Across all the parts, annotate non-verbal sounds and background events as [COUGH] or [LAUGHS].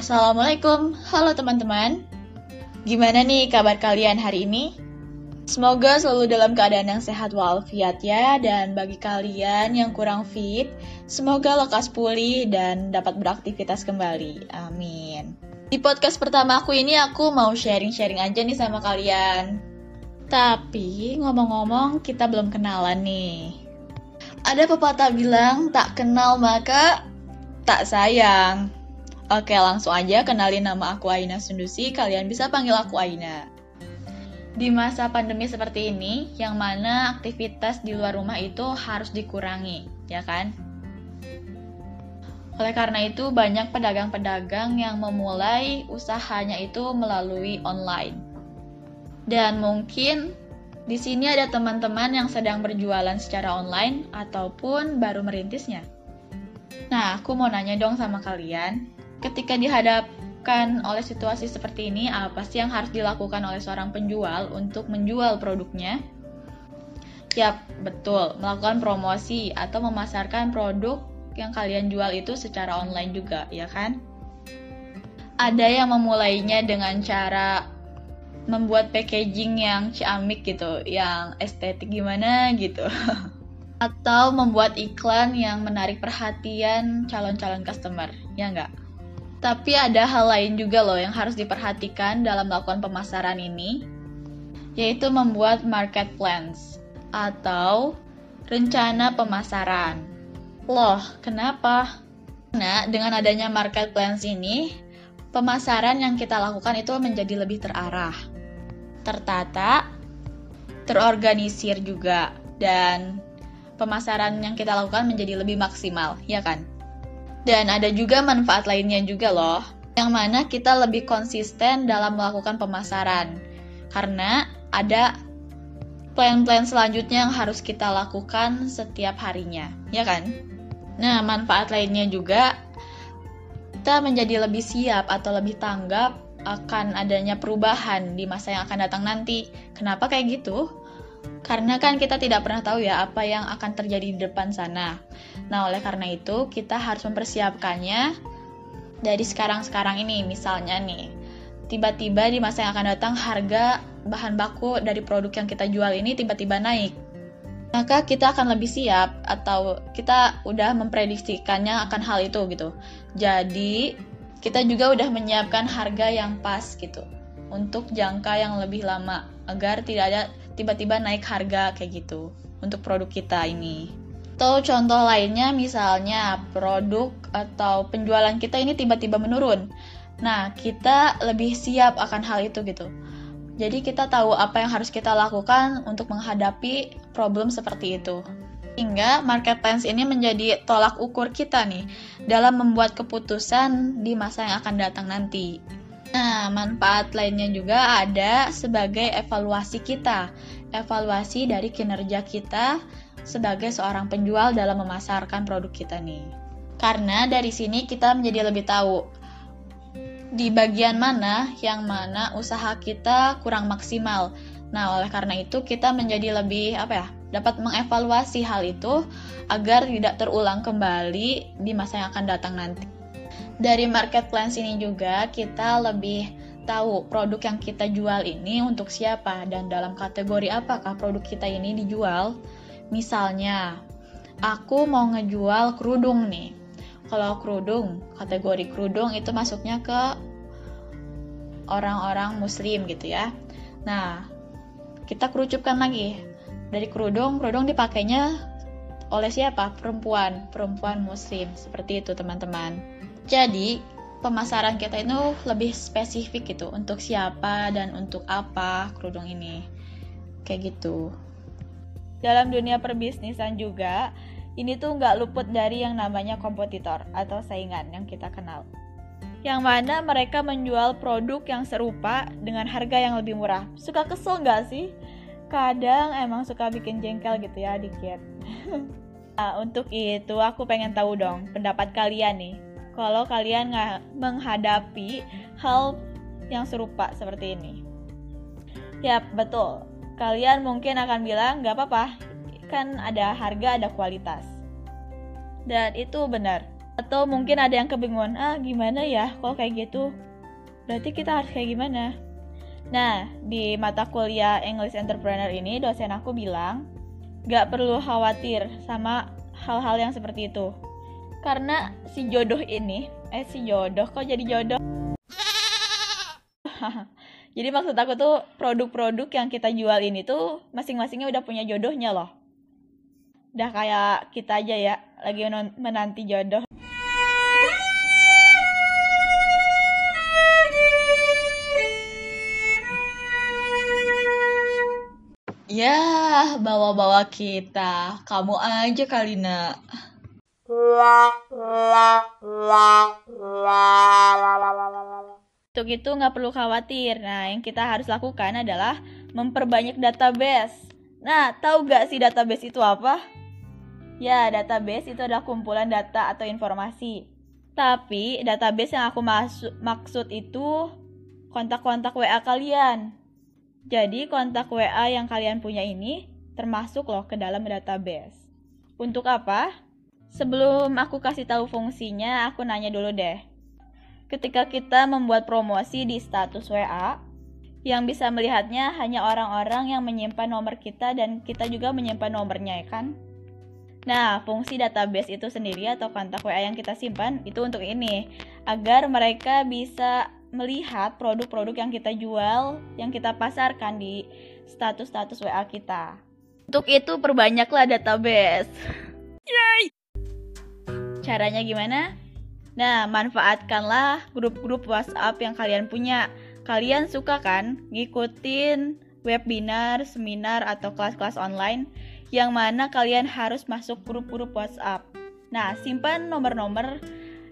Assalamualaikum, halo teman-teman. Gimana nih kabar kalian hari ini? Semoga selalu dalam keadaan yang sehat walafiat ya, dan bagi kalian yang kurang fit, semoga lekas pulih dan dapat beraktivitas kembali. Amin. Di podcast pertama aku ini aku mau sharing-sharing aja nih sama kalian. Tapi ngomong-ngomong kita belum kenalan nih. Ada pepatah bilang tak kenal maka tak sayang. Oke, langsung aja kenalin nama aku Aina Sundusi, kalian bisa panggil aku Aina. Di masa pandemi seperti ini, yang mana aktivitas di luar rumah itu harus dikurangi, ya kan? Oleh karena itu, banyak pedagang-pedagang yang memulai usahanya itu melalui online. Dan mungkin di sini ada teman-teman yang sedang berjualan secara online ataupun baru merintisnya. Nah, aku mau nanya dong sama kalian, ketika dihadapkan oleh situasi seperti ini, apa sih yang harus dilakukan oleh seorang penjual untuk menjual produknya? Yap, betul, melakukan promosi atau memasarkan produk yang kalian jual itu secara online juga, ya kan? Ada yang memulainya dengan cara membuat packaging yang ciamik gitu, yang estetik gimana gitu. [LAUGHS] Atau membuat iklan yang menarik perhatian calon-calon customer, ya nggak? Tapi ada hal lain juga loh yang harus diperhatikan dalam melakukan pemasaran ini, yaitu membuat market plans atau rencana pemasaran. Loh, kenapa? Nah, dengan adanya market plans ini, pemasaran yang kita lakukan itu menjadi lebih terarah, tertata, terorganisir juga, dan pemasaran yang kita lakukan menjadi lebih maksimal, ya kan? Dan ada juga manfaat lainnya juga loh, yang mana kita lebih konsisten dalam melakukan pemasaran. Karena ada plan-plan selanjutnya yang harus kita lakukan setiap harinya, ya kan? Nah, manfaat lainnya juga kita menjadi lebih siap atau lebih tanggap akan adanya perubahan di masa yang akan datang nanti. Kenapa kayak gitu? Karena kan kita tidak pernah tahu ya apa yang akan terjadi di depan sana. Nah, oleh karena itu kita harus mempersiapkannya dari sekarang-sekarang ini. Misalnya nih, tiba-tiba di masa yang akan datang harga bahan baku dari produk yang kita jual ini tiba-tiba naik. Maka kita akan lebih siap atau kita udah memprediksikannya akan hal itu gitu. Jadi, kita juga udah menyiapkan harga yang pas gitu untuk jangka yang lebih lama agar tidak ada tiba-tiba naik harga kayak gitu untuk produk kita ini. Atau contoh lainnya misalnya produk atau penjualan kita ini tiba-tiba menurun. Nah, kita lebih siap akan hal itu gitu. Jadi kita tahu apa yang harus kita lakukan untuk menghadapi problem seperti itu. Hingga market plans ini menjadi tolak ukur kita nih dalam membuat keputusan di masa yang akan datang nanti. Nah, manfaat lainnya juga ada sebagai evaluasi kita, evaluasi dari kinerja kita sebagai seorang penjual dalam memasarkan produk kita nih. Karena dari sini kita menjadi lebih tahu di bagian mana yang mana usaha kita kurang maksimal. Nah, oleh karena itu kita menjadi lebih apa ya? dapat mengevaluasi hal itu agar tidak terulang kembali di masa yang akan datang nanti dari market plans ini juga kita lebih tahu produk yang kita jual ini untuk siapa dan dalam kategori apakah produk kita ini dijual. Misalnya, aku mau ngejual kerudung nih. Kalau kerudung, kategori kerudung itu masuknya ke orang-orang muslim gitu ya. Nah, kita kerucupkan lagi. Dari kerudung, kerudung dipakainya oleh siapa? Perempuan, perempuan muslim. Seperti itu, teman-teman. Jadi, pemasaran kita itu lebih spesifik gitu untuk siapa dan untuk apa kerudung ini. Kayak gitu. Dalam dunia perbisnisan juga, ini tuh nggak luput dari yang namanya kompetitor atau saingan yang kita kenal. Yang mana mereka menjual produk yang serupa dengan harga yang lebih murah. Suka kesel nggak sih? Kadang emang suka bikin jengkel gitu ya dikit. [LAUGHS] nah, untuk itu aku pengen tahu dong pendapat kalian nih kalau kalian nggak menghadapi hal yang serupa seperti ini. Ya, betul. Kalian mungkin akan bilang, nggak apa-apa, kan ada harga, ada kualitas. Dan itu benar. Atau mungkin ada yang kebingungan, ah gimana ya kalau kayak gitu? Berarti kita harus kayak gimana? Nah, di mata kuliah English Entrepreneur ini dosen aku bilang, gak perlu khawatir sama hal-hal yang seperti itu. Karena si jodoh ini, eh si jodoh kok jadi jodoh? [LAUGHS] Jadi maksud aku tuh produk-produk yang kita jual ini tuh masing-masingnya udah punya jodohnya loh. Udah kayak kita aja ya, lagi menanti jodoh. Ya, bawa-bawa kita. Kamu aja kali, nak. La la la la la la la la untuk itu nggak perlu khawatir. Nah, yang kita harus lakukan adalah memperbanyak database. Nah, tahu nggak sih database itu apa? Ya, database itu adalah kumpulan data atau informasi. Tapi, database yang aku maksud, maksud itu kontak-kontak WA kalian. Jadi, kontak WA yang kalian punya ini termasuk loh ke dalam database. Untuk apa? Sebelum aku kasih tahu fungsinya, aku nanya dulu deh ketika kita membuat promosi di status WA, yang bisa melihatnya hanya orang-orang yang menyimpan nomor kita dan kita juga menyimpan nomornya ya kan? Nah, fungsi database itu sendiri atau kontak WA yang kita simpan itu untuk ini, agar mereka bisa melihat produk-produk yang kita jual, yang kita pasarkan di status-status WA kita. Untuk itu perbanyaklah database. Yay! Caranya gimana? Nah, manfaatkanlah grup-grup WhatsApp yang kalian punya. Kalian suka kan ngikutin webinar, seminar, atau kelas-kelas online yang mana kalian harus masuk grup-grup WhatsApp. Nah, simpan nomor-nomor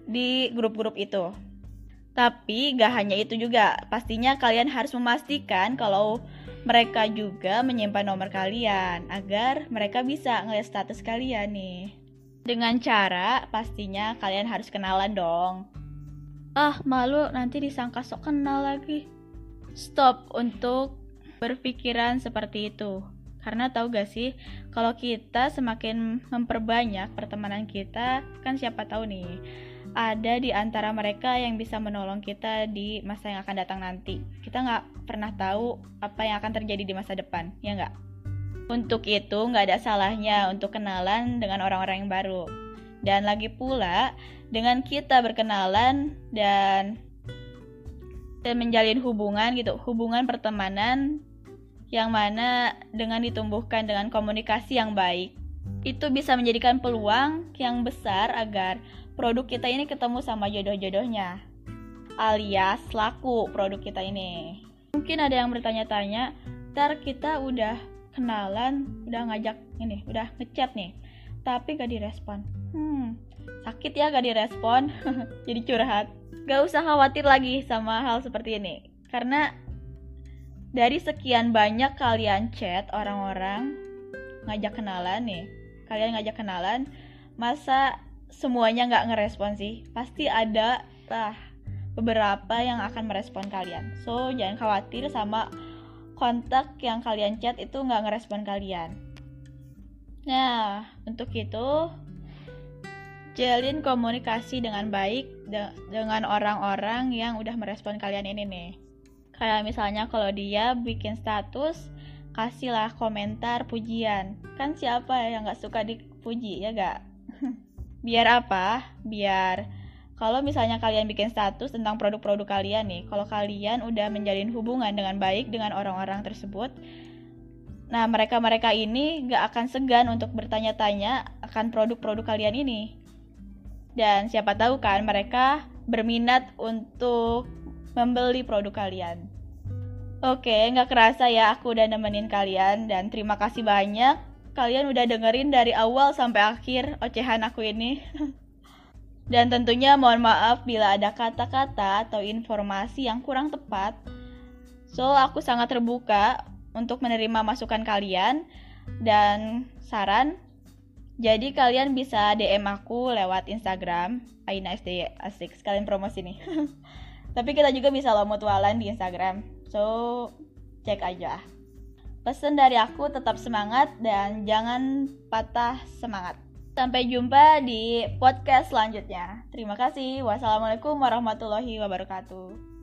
di grup-grup itu. Tapi gak hanya itu juga, pastinya kalian harus memastikan kalau mereka juga menyimpan nomor kalian agar mereka bisa ngeliat status kalian nih. Dengan cara pastinya kalian harus kenalan dong. Ah, malu nanti disangka sok kenal lagi. Stop untuk berpikiran seperti itu. Karena tahu gak sih, kalau kita semakin memperbanyak pertemanan kita, kan siapa tahu nih, ada di antara mereka yang bisa menolong kita di masa yang akan datang nanti. Kita nggak pernah tahu apa yang akan terjadi di masa depan, ya nggak? Untuk itu, nggak ada salahnya untuk kenalan dengan orang-orang yang baru. Dan lagi pula, dengan kita berkenalan dan dan menjalin hubungan gitu, hubungan pertemanan yang mana dengan ditumbuhkan dengan komunikasi yang baik, itu bisa menjadikan peluang yang besar agar produk kita ini ketemu sama jodoh-jodohnya, alias laku produk kita ini. Mungkin ada yang bertanya-tanya, ntar kita udah kenalan udah ngajak ini udah ngechat nih tapi gak direspon. Hmm sakit ya gak direspon. [LAUGHS] Jadi curhat. Gak usah khawatir lagi sama hal seperti ini. Karena dari sekian banyak kalian chat orang-orang ngajak kenalan nih kalian ngajak kenalan masa semuanya nggak ngerespon sih? Pasti ada lah beberapa yang akan merespon kalian. So jangan khawatir sama kontak yang kalian chat itu nggak ngerespon kalian. Nah, untuk itu jalin komunikasi dengan baik de dengan orang-orang yang udah merespon kalian ini nih. Kayak misalnya kalau dia bikin status, kasihlah komentar pujian. Kan siapa yang nggak suka dipuji ya gak? [LAUGHS] Biar apa? Biar kalau misalnya kalian bikin status tentang produk-produk kalian nih, kalau kalian udah menjalin hubungan dengan baik dengan orang-orang tersebut, nah mereka-mereka ini gak akan segan untuk bertanya-tanya akan produk-produk kalian ini. Dan siapa tahu kan mereka berminat untuk membeli produk kalian. Oke, nggak kerasa ya aku udah nemenin kalian dan terima kasih banyak kalian udah dengerin dari awal sampai akhir ocehan aku ini. [LAUGHS] Dan tentunya mohon maaf bila ada kata-kata atau informasi yang kurang tepat. So, aku sangat terbuka untuk menerima masukan kalian dan saran. Jadi kalian bisa DM aku lewat Instagram Aina SD asik sekalian promosi nih. [LAUGHS] Tapi kita juga bisa lo mutualan di Instagram. So, cek aja. Pesan dari aku tetap semangat dan jangan patah semangat. Sampai jumpa di podcast selanjutnya. Terima kasih. Wassalamualaikum warahmatullahi wabarakatuh.